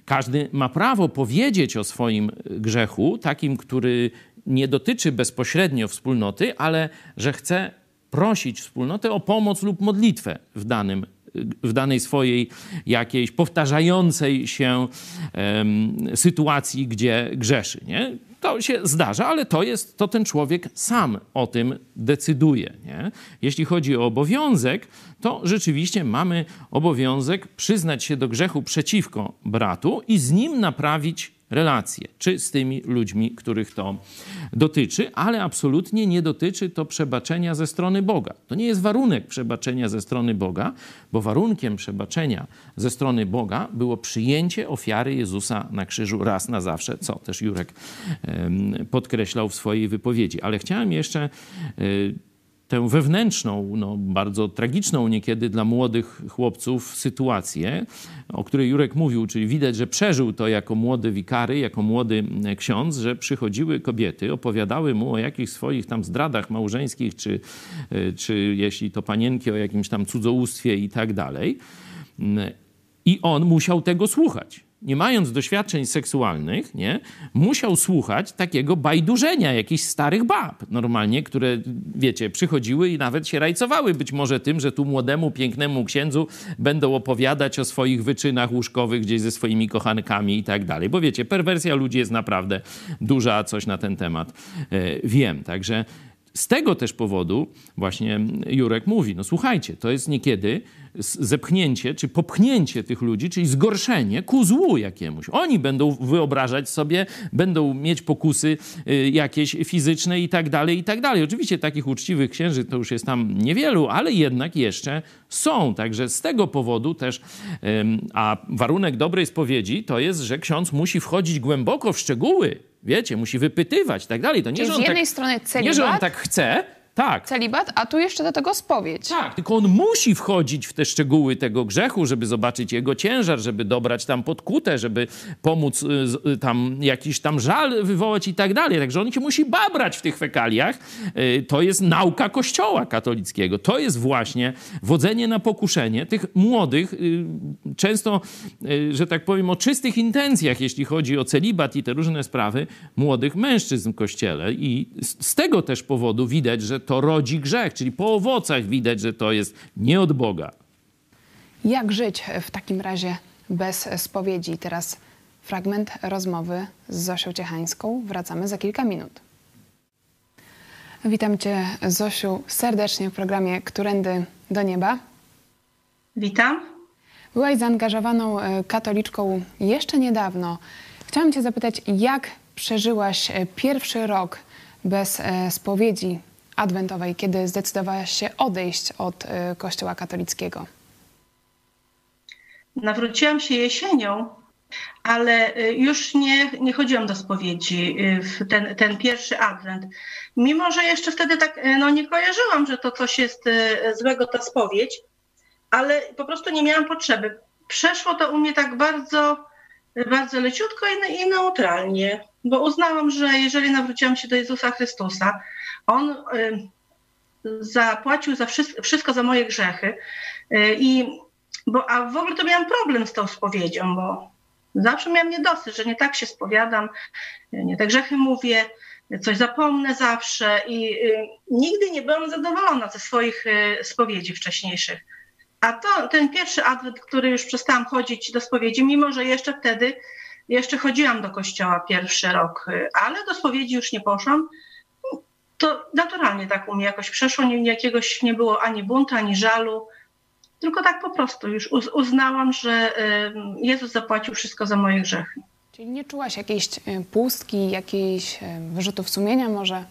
każdy ma prawo powiedzieć o swoim grzechu, takim, który nie dotyczy bezpośrednio wspólnoty, ale że chce prosić wspólnotę o pomoc lub modlitwę w danym w danej swojej jakiejś powtarzającej się um, sytuacji, gdzie grzeszy. Nie? To się zdarza, ale to jest, to ten człowiek sam o tym decyduje. Nie? Jeśli chodzi o obowiązek, to rzeczywiście mamy obowiązek przyznać się do grzechu przeciwko bratu i z nim naprawić relacje, czy z tymi ludźmi, których to dotyczy, ale absolutnie nie dotyczy to przebaczenia ze strony Boga. To nie jest warunek przebaczenia ze strony Boga, bo warunkiem przebaczenia ze strony Boga było przyjęcie ofiary Jezusa na krzyżu raz na zawsze, co też Jurek podkreślał w swojej wypowiedzi. Ale chciałem jeszcze e, tę wewnętrzną, no, bardzo tragiczną niekiedy dla młodych chłopców sytuację, o której Jurek mówił, czyli widać, że przeżył to jako młody wikary, jako młody ksiądz, że przychodziły kobiety, opowiadały mu o jakichś swoich tam zdradach małżeńskich, czy, e, czy jeśli to panienki, o jakimś tam cudzołóstwie i tak dalej. I on musiał tego słuchać nie mając doświadczeń seksualnych, nie, musiał słuchać takiego bajdurzenia jakichś starych bab, normalnie, które, wiecie, przychodziły i nawet się rajcowały być może tym, że tu młodemu, pięknemu księdzu będą opowiadać o swoich wyczynach łóżkowych gdzieś ze swoimi kochankami i tak dalej. Bo wiecie, perwersja ludzi jest naprawdę duża, coś na ten temat e, wiem. Także z tego też powodu właśnie Jurek mówi, no słuchajcie, to jest niekiedy zepchnięcie czy popchnięcie tych ludzi, czyli zgorszenie ku złu jakiemuś. Oni będą wyobrażać sobie, będą mieć pokusy y, jakieś fizyczne i tak dalej, i tak dalej. Oczywiście takich uczciwych księży to już jest tam niewielu, ale jednak jeszcze są. Także z tego powodu też, a warunek dobrej spowiedzi to jest, że ksiądz musi wchodzić głęboko w szczegóły Wiecie, musi wypytywać i tak dalej. To nie, Czyli że z on jednej tak, strony celibat, nie, że on tak chce, tak. celibat, a tu jeszcze do tego spowiedź. Tak, tylko on musi wchodzić w te szczegóły tego grzechu, żeby zobaczyć jego ciężar, żeby dobrać tam podkutę, żeby pomóc y, y, tam jakiś tam żal wywołać i tak dalej. Także on się musi babrać w tych fekaliach. Y, to jest nauka kościoła katolickiego. To jest właśnie wodzenie na pokuszenie tych młodych, często, że tak powiem, o czystych intencjach, jeśli chodzi o celibat i te różne sprawy, młodych mężczyzn w kościele. I z tego też powodu widać, że to rodzi grzech, czyli po owocach widać, że to jest nie od Boga. Jak żyć w takim razie bez spowiedzi? Teraz fragment rozmowy z Zosią Ciechańską. Wracamy za kilka minut. Witam Cię, Zosiu, serdecznie w programie Którędy do Nieba. Witam. Byłaś zaangażowaną e, katoliczką jeszcze niedawno. Chciałam Cię zapytać, jak przeżyłaś e, pierwszy rok bez e, spowiedzi adwentowej, kiedy zdecydowałaś się odejść od y, Kościoła katolickiego? Nawróciłam się jesienią, ale y, już nie, nie chodziłam do spowiedzi y, w ten, ten pierwszy adwent. Mimo, że jeszcze wtedy tak no, nie kojarzyłam, że to coś jest złego, ta spowiedź, ale po prostu nie miałam potrzeby. Przeszło to u mnie tak bardzo, bardzo leciutko i, i neutralnie, bo uznałam, że jeżeli nawróciłam się do Jezusa Chrystusa, on y, zapłacił za wszystko, za moje grzechy. Y, I, bo, a w ogóle to miałam problem z tą spowiedzią, bo zawsze miałam niedosyt, że nie tak się spowiadam, nie te grzechy mówię, coś zapomnę zawsze i y, nigdy nie byłam zadowolona ze swoich spowiedzi wcześniejszych. A to ten pierwszy adwent, który już przestałam chodzić do spowiedzi, mimo że jeszcze wtedy, jeszcze chodziłam do kościoła pierwszy rok, ale do spowiedzi już nie poszłam, to naturalnie tak u mnie jakoś przeszło, nie, jakiegoś nie było ani buntu, ani żalu, tylko tak po prostu już uznałam, że Jezus zapłacił wszystko za moje grzechy. Czyli nie czułaś jakiejś e, pustki, jakiejś e, wyrzutów sumienia może?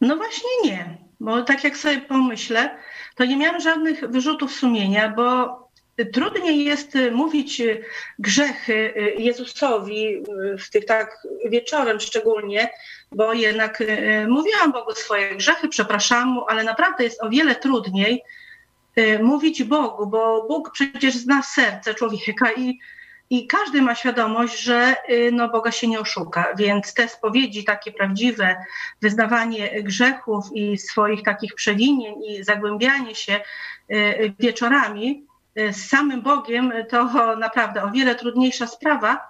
No właśnie nie, bo tak jak sobie pomyślę, to nie miałam żadnych wyrzutów sumienia, bo Trudniej jest y, mówić y, grzechy y, Jezusowi w tych tak wieczorem szczególnie, bo jednak mówiłam Bogu swoje grzechy, przepraszam mu, ale naprawdę jest o wiele trudniej mówić Bogu, bo Bóg przecież zna serce człowieka i, i każdy ma świadomość, że no, Boga się nie oszuka, więc te spowiedzi takie prawdziwe, wyznawanie grzechów i swoich takich przewinień i zagłębianie się wieczorami, z samym Bogiem to naprawdę o wiele trudniejsza sprawa,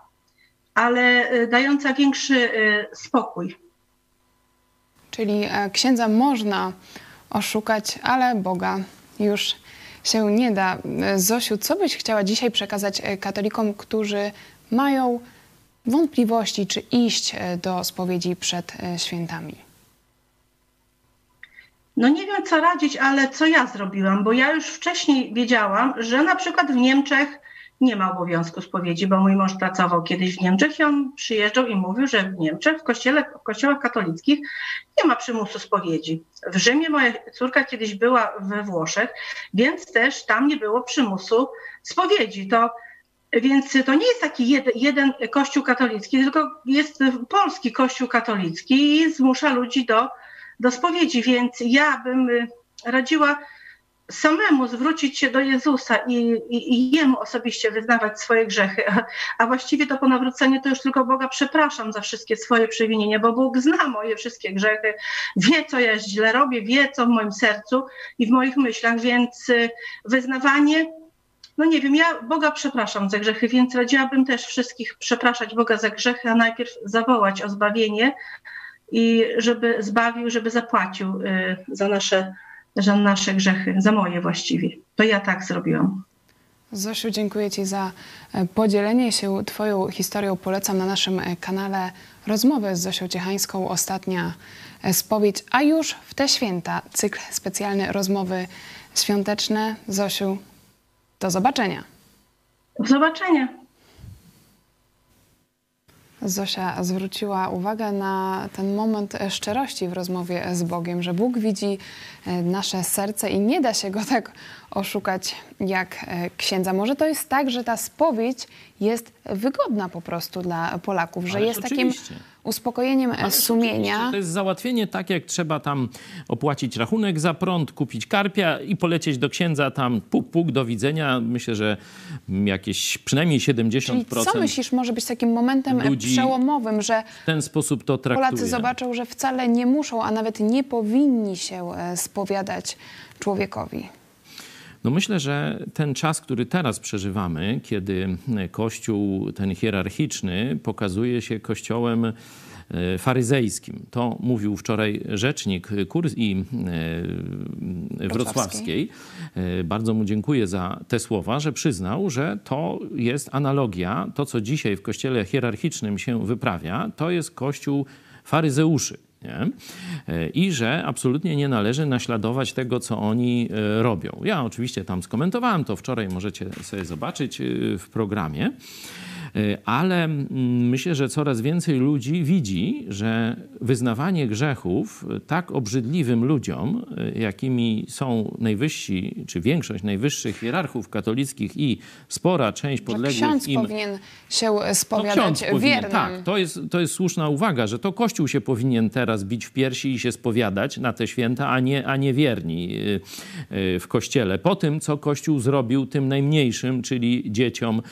ale y, dająca większy y, spokój. Czyli e, księdza można oszukać, ale Boga już się nie da. Zosiu, co byś chciała dzisiaj przekazać e, katolikom, którzy mają wątpliwości, czy iść e, do spowiedzi przed świętami? No nie wiem, co radzić, ale co ja zrobiłam, bo ja już wcześniej wiedziałam, że na przykład w Niemczech nie ma obowiązku spowiedzi, bo mój mąż pracował kiedyś w Niemczech i on przyjeżdżał i mówił, że w Niemczech, w, kościele, w kościołach katolickich nie ma przymusu spowiedzi. W Rzymie moja córka kiedyś była we Włoszech, więc też tam nie było przymusu spowiedzi. To, więc to nie jest taki jeden, jeden kościół katolicki, tylko jest polski kościół katolicki i zmusza ludzi do do spowiedzi, więc ja bym y, radziła samemu zwrócić się do Jezusa i, i, i Jemu osobiście wyznawać swoje grzechy. A, a, właściwie to po nawróceniu to już tylko Boga przepraszam za wszystkie swoje przewinienia, bo Bóg zna moje wszystkie grzechy, wie co ja źle robię, wie co w moim sercu i w moich myślach, więc y, wyznawanie no nie wiem, ja Boga przepraszam za grzechy, więc radziłabym też wszystkich przepraszać Boga za grzechy, a najpierw zawołać o zbawienie, i żeby zbawił, żeby zapłacił y, za nasze, za nasze grzechy, za moje właściwie. To ja tak zrobiłam. Zosiu, dziękuję Ci za e, podzielenie się Twoją historią. Polecam na naszym e, kanale rozmowę z Zosią Ciechańską, ostatnia e, spowiedź, a już w te święta cykl specjalny rozmowy świąteczne. Zosiu, do zobaczenia. Do zobaczenia. Zosia zwróciła uwagę na ten moment szczerości w rozmowie z Bogiem, że Bóg widzi nasze serce i nie da się go tak oszukać jak e, księdza. Może to jest tak, że ta spowiedź jest wygodna po prostu dla Polaków, że Ależ jest takim oczywiście. uspokojeniem e, Ależ sumienia. To jest załatwienie tak, jak trzeba tam opłacić rachunek za prąd, kupić karpia i polecieć do księdza tam puk, puk, do widzenia. Myślę, że jakieś przynajmniej 70% Czyli co myślisz może być takim momentem e, przełomowym, że w ten sposób to traktuje. Polacy zobaczą, że wcale nie muszą, a nawet nie powinni się e, spowiadać człowiekowi? No myślę, że ten czas, który teraz przeżywamy, kiedy Kościół ten hierarchiczny pokazuje się kościołem e, faryzejskim. To mówił wczoraj rzecznik Kurs i e, wrocławskiej. E, Bardzo mu dziękuję za te słowa, że przyznał, że to jest analogia, to co dzisiaj w kościele hierarchicznym się wyprawia, to jest kościół faryzeuszy. Nie? I że absolutnie nie należy naśladować tego, co oni e, robią. Ja oczywiście tam skomentowałem to wczoraj, możecie sobie zobaczyć e, w programie. E, Ale mm, myślę, że coraz więcej ludzi widzi, że wyznawanie grzechów tak obrzydliwym ludziom, e, jakimi są najwyżsi, czy większość najwyższych hierarchów katolickich i spora część Że podległych ksiądz im powinien się no, spowiadać ksiądz powinien, wiernym. Tak, to jest, to jest słuszna uwaga, że to Kościół się powinien teraz bić w piersi i się spowiadać na te święta, a nie, a nie wierni y, y, w Kościele. Po tym, co Kościół zrobił tym najmniejszym, czyli dzieciom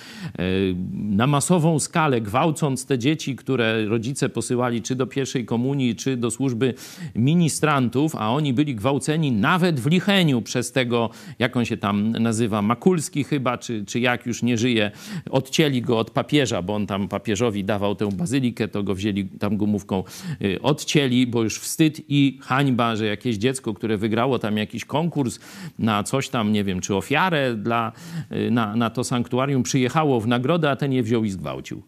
y, na masową skalę, gwałcąc te dzieci, które rodzice posyłali czy do pierwszej komunii, czy do służby ministrantów, a oni byli gwałceni nawet w Licheniu przez tego, jak on się tam nazywa, Makulski chyba, czy, czy jak już nie żyje, odcięli go od papieża, bo on tam papieżowi dawał tę bazylikę, to go wzięli tam gumówką, y, odcięli, bo już wstyd i hańba, że jakieś dziecko, które wygrało tam jakiś konkurs na coś tam, nie wiem, czy ofiarę dla, y, na, na to sanktuarium, przyjechało w nagrodę, a ten je wziął i zgwałcił.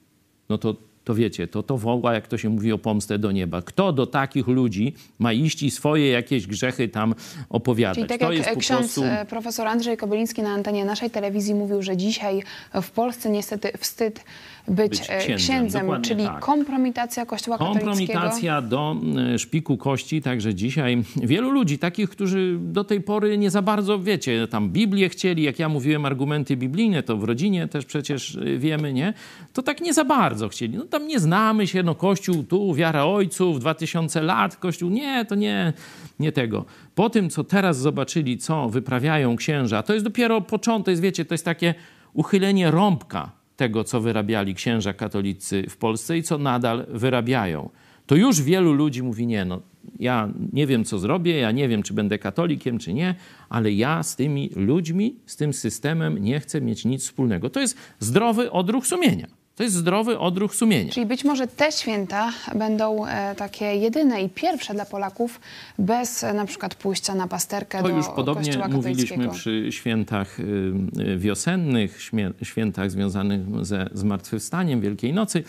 No to, to wiecie, to, to woła, jak to się mówi, o pomstę do nieba. Kto do takich ludzi ma iść i swoje jakieś grzechy tam opowiadać? Czyli tak to jak ksiądz prostu... e, profesor Andrzej Kobyliński na antenie naszej telewizji mówił, że dzisiaj w Polsce niestety wstyd być, Być e, księdzem, księdzem, czyli tak. kompromitacja Kościoła katolickiego. Kompromitacja do e, szpiku kości, także dzisiaj wielu ludzi, takich, którzy do tej pory nie za bardzo, wiecie, tam Biblię chcieli, jak ja mówiłem, argumenty biblijne, to w rodzinie też przecież e, wiemy, nie? To tak nie za bardzo chcieli. No tam nie znamy się, no Kościół tu, wiara ojców, 2000 lat, Kościół, nie, to nie, nie tego. Po tym, co teraz zobaczyli, co wyprawiają księża, to jest dopiero początek, to jest, wiecie, to jest takie uchylenie rąbka tego, co wyrabiali księża katolicy w Polsce i co nadal wyrabiają. To już wielu ludzi mówi: Nie, no, ja nie wiem, co zrobię, ja nie wiem, czy będę katolikiem, czy nie, ale ja z tymi ludźmi, z tym systemem nie chcę mieć nic wspólnego. To jest zdrowy odruch sumienia. To jest zdrowy odruch sumienia. Czyli być może te święta będą e, takie jedyne i pierwsze dla Polaków bez e, na przykład pójścia na pasterkę To do już podobnie mówiliśmy przy świętach y, y, wiosennych, świętach związanych ze zmartwychwstaniem Wielkiej Nocy,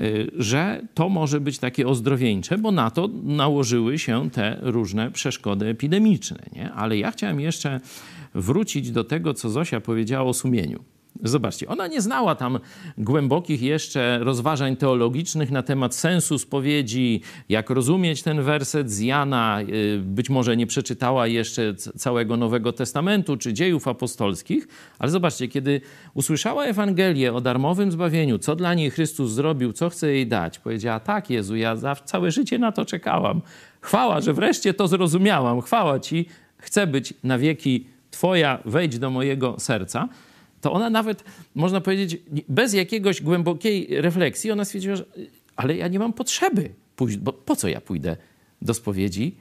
y, że to może być takie ozdrowieńcze, bo na to nałożyły się te różne przeszkody epidemiczne. Nie? Ale ja chciałem jeszcze wrócić do tego, co Zosia powiedziała o sumieniu. Zobaczcie, ona nie znała tam głębokich jeszcze rozważań teologicznych na temat sensu spowiedzi, jak rozumieć ten werset z Jana. y, Być może nie przeczytała jeszcze całego Nowego Testamentu czy dziejów apostolskich, ale zobaczcie, kiedy usłyszała Ewangelię o darmowym zbawieniu, co dla niej Chrystus zrobił, co chce jej dać, powiedziała: Tak, Jezu, ja całe życie na to czekałam. Chwała, że wreszcie to zrozumiałam. Chwała Ci, chcę być na wieki Twoja, wejdź do mojego serca to ona nawet, można powiedzieć, bez jakiegoś głębokiej refleksji, ona stwierdziła, że ale ja nie mam potrzeby pójść, bo po co ja pójdę do spowiedzi,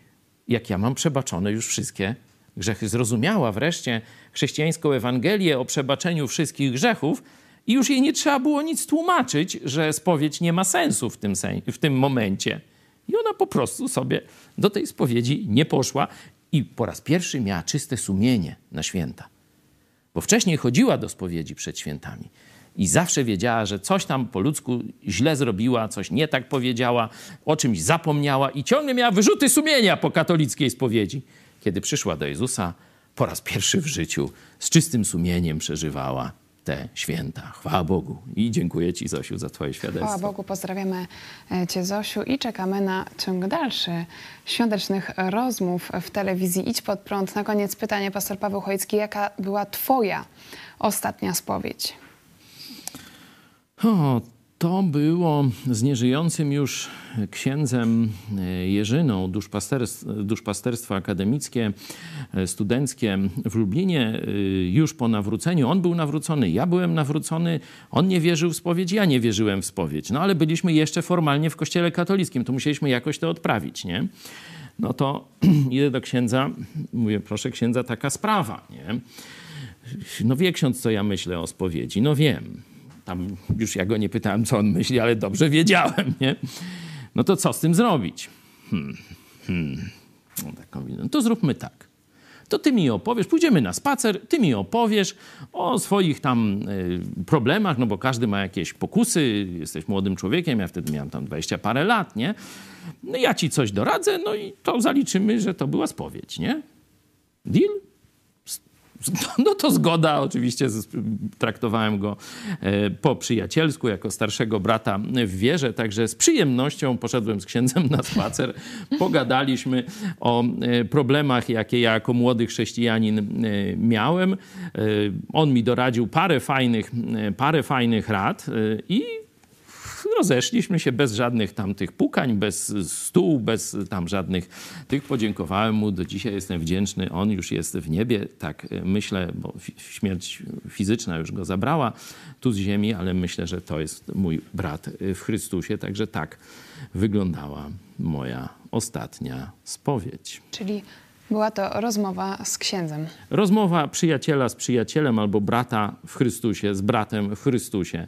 jak ja mam przebaczone już wszystkie grzechy. Zrozumiała wreszcie chrześcijańską Ewangelię o przebaczeniu wszystkich grzechów i już jej nie trzeba było nic tłumaczyć, że spowiedź nie ma sensu w tym, sen- w tym momencie. I ona po prostu sobie do tej spowiedzi nie poszła i po raz pierwszy miała czyste sumienie na święta. Bo wcześniej chodziła do spowiedzi przed świętami i zawsze wiedziała, że coś tam po ludzku źle zrobiła, coś nie tak powiedziała, o czymś zapomniała i ciągle miała wyrzuty sumienia po katolickiej spowiedzi. Kiedy przyszła do Jezusa, po raz pierwszy w życiu z czystym sumieniem przeżywała te święta. Chwała Bogu. I dziękuję Ci, Zosiu, za Twoje świadectwo. Chwała Bogu, pozdrawiamy e, Cię, Zosiu, i czekamy na ciąg dalszy świątecznych rozmów w telewizji Idź Pod Prąd. Na koniec pytanie, pastor Paweł Chojecki, jaka była Twoja ostatnia spowiedź? O, to było z nieżyjącym już księdzem e, Jerzyną, duszpasterstwo, duszpasterstwo akademickie, e, studenckie w Lublinie, e, już po nawróceniu. On był nawrócony, ja byłem nawrócony, on nie wierzył w spowiedź, ja nie wierzyłem w spowiedź. No ale byliśmy jeszcze formalnie w kościele katolickim, to musieliśmy jakoś to odprawić, nie? No to idę do księdza, mówię, proszę księdza, taka sprawa, nie? No wie ksiądz, co ja myślę o spowiedzi. No wiem. Tam już ja go nie pytałem, co on myśli, ale dobrze wiedziałem, nie? No to co z tym zrobić? Hmm, hmm. No, tak no to zróbmy tak. To ty mi opowiesz, pójdziemy na spacer, ty mi opowiesz o swoich tam y, problemach, no bo każdy ma jakieś pokusy, jesteś młodym człowiekiem, ja wtedy miałem tam 20 parę lat, nie? No ja ci coś doradzę, no i to zaliczymy, że to była spowiedź, nie? Deal? No to zgoda, oczywiście traktowałem go e, po przyjacielsku, jako starszego brata w wierze, także z przyjemnością poszedłem z księdzem na spacer, pogadaliśmy o e, problemach, jakie ja jako młody chrześcijanin e, miałem. On mi doradził parę fajnych, parę fajnych rad i rozeszliśmy się bez żadnych tam tych pukań, bez stół, bez tam żadnych tych. Podziękowałem mu, do dzisiaj jestem wdzięczny. On już jest w niebie, tak myślę, bo śmierć fizyczna już go zabrała tu z ziemi, ale myślę, że to jest mój brat w Chrystusie. Także tak wyglądała moja ostatnia spowiedź. Czyli była to rozmowa z księdzem. Rozmowa przyjaciela z przyjacielem albo brata w Chrystusie z bratem w Chrystusie.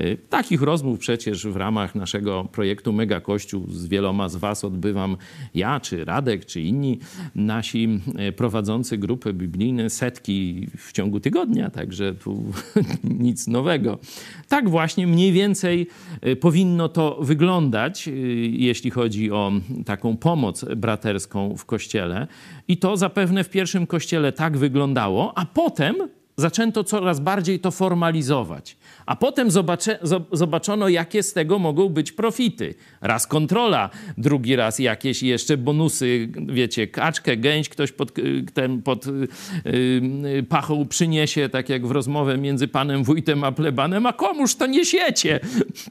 Y, takich rozmów przecież w ramach naszego projektu Mega Kościół z wieloma z Was odbywam ja, czy Radek, czy inni nasi y, prowadzący grupy biblijne setki w ciągu tygodnia, także tu nic nowego. Tak właśnie mniej więcej y, powinno to wyglądać, jeśli chodzi o taką pomoc braterską w Kościele. I to zapewne w pierwszym kościele tak wyglądało, a potem zaczęto coraz bardziej to formalizować. A potem zobacze, zobaczono, jakie z tego mogą być profity. Raz kontrola, drugi raz jakieś jeszcze bonusy, wiecie, kaczkę, gęś ktoś pod, ten, pod yy, pachą przyniesie, tak jak w rozmowę między panem wójtem a plebanem, a komuż to niesiecie?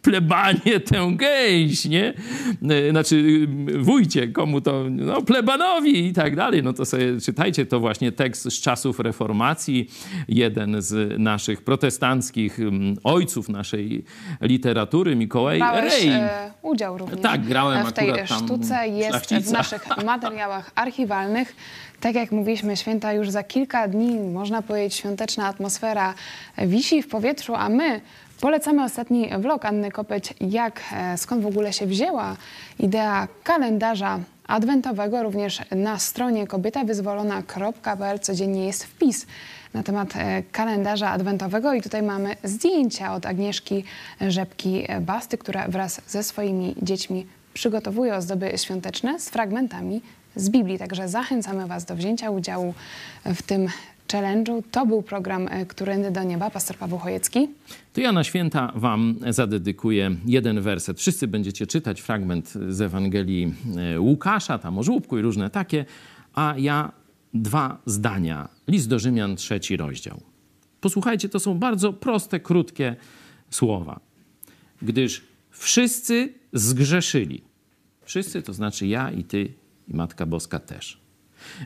Plebanie tę gęś, nie? Yy, znaczy wójcie, komu to? No plebanowi i tak dalej. No to sobie czytajcie, to właśnie tekst z czasów reformacji, jeden z naszych protestanckich ojców naszej literatury, Mikołaj Brałeś, Rej. E, udział również tak, grałem w tej sztuce. Jest szlachcica. w naszych materiałach archiwalnych. Tak jak mówiliśmy, święta już za kilka dni, można powiedzieć, świąteczna atmosfera wisi w powietrzu, a my Polecamy ostatni vlog Anny Kopeć, jak, e, skąd w ogóle się wzięła idea kalendarza adwentowego. Również na stronie kobietawyzwolona.pl codziennie jest wpis na temat e, kalendarza adwentowego i tutaj mamy zdjęcia od Agnieszki Rzepki-Basty, która wraz ze swoimi dziećmi przygotowuje ozdoby świąteczne z fragmentami z Biblii. Także zachęcamy Was do wzięcia udziału w tym challenge'u. To był program e, Którędy do Nieba, pastor Paweł Chojecki. To ja na święta wam zadedykuję jeden werset. Wszyscy będziecie czytać fragment z Ewangelii e, Łukasza, tam o żłóbku i różne takie, a ja dwa zdania. List do Rzymian, trzeci rozdział. Posłuchajcie, to są bardzo proste, krótkie słowa. Gdyż wszyscy zgrzeszyli. Wszyscy to znaczy ja i ty i Matka Boska też.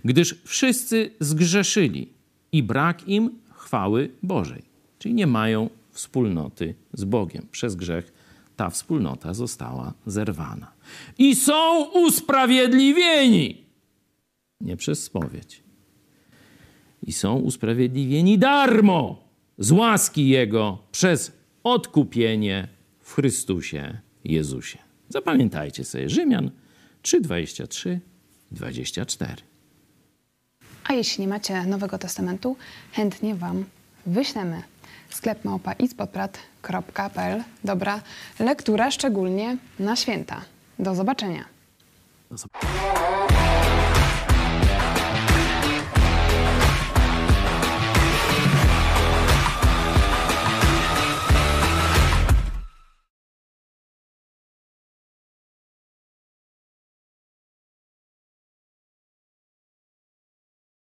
Gdyż wszyscy zgrzeszyli i brak im chwały Bożej. Czyli nie mają wspólnoty z Bogiem. Przez grzech ta wspólnota została zerwana. I są usprawiedliwieni nie przez spowiedź. I są usprawiedliwieni darmo z łaski Jego przez odkupienie w Chrystusie Jezusie. Zapamiętajcie sobie Rzymian 3, 23, 24. A jeśli nie macie Nowego Testamentu, chętnie Wam wyślemy. Sklep małpa Dobra lektura, szczególnie na święta. Do zobaczenia. Do zobaczenia.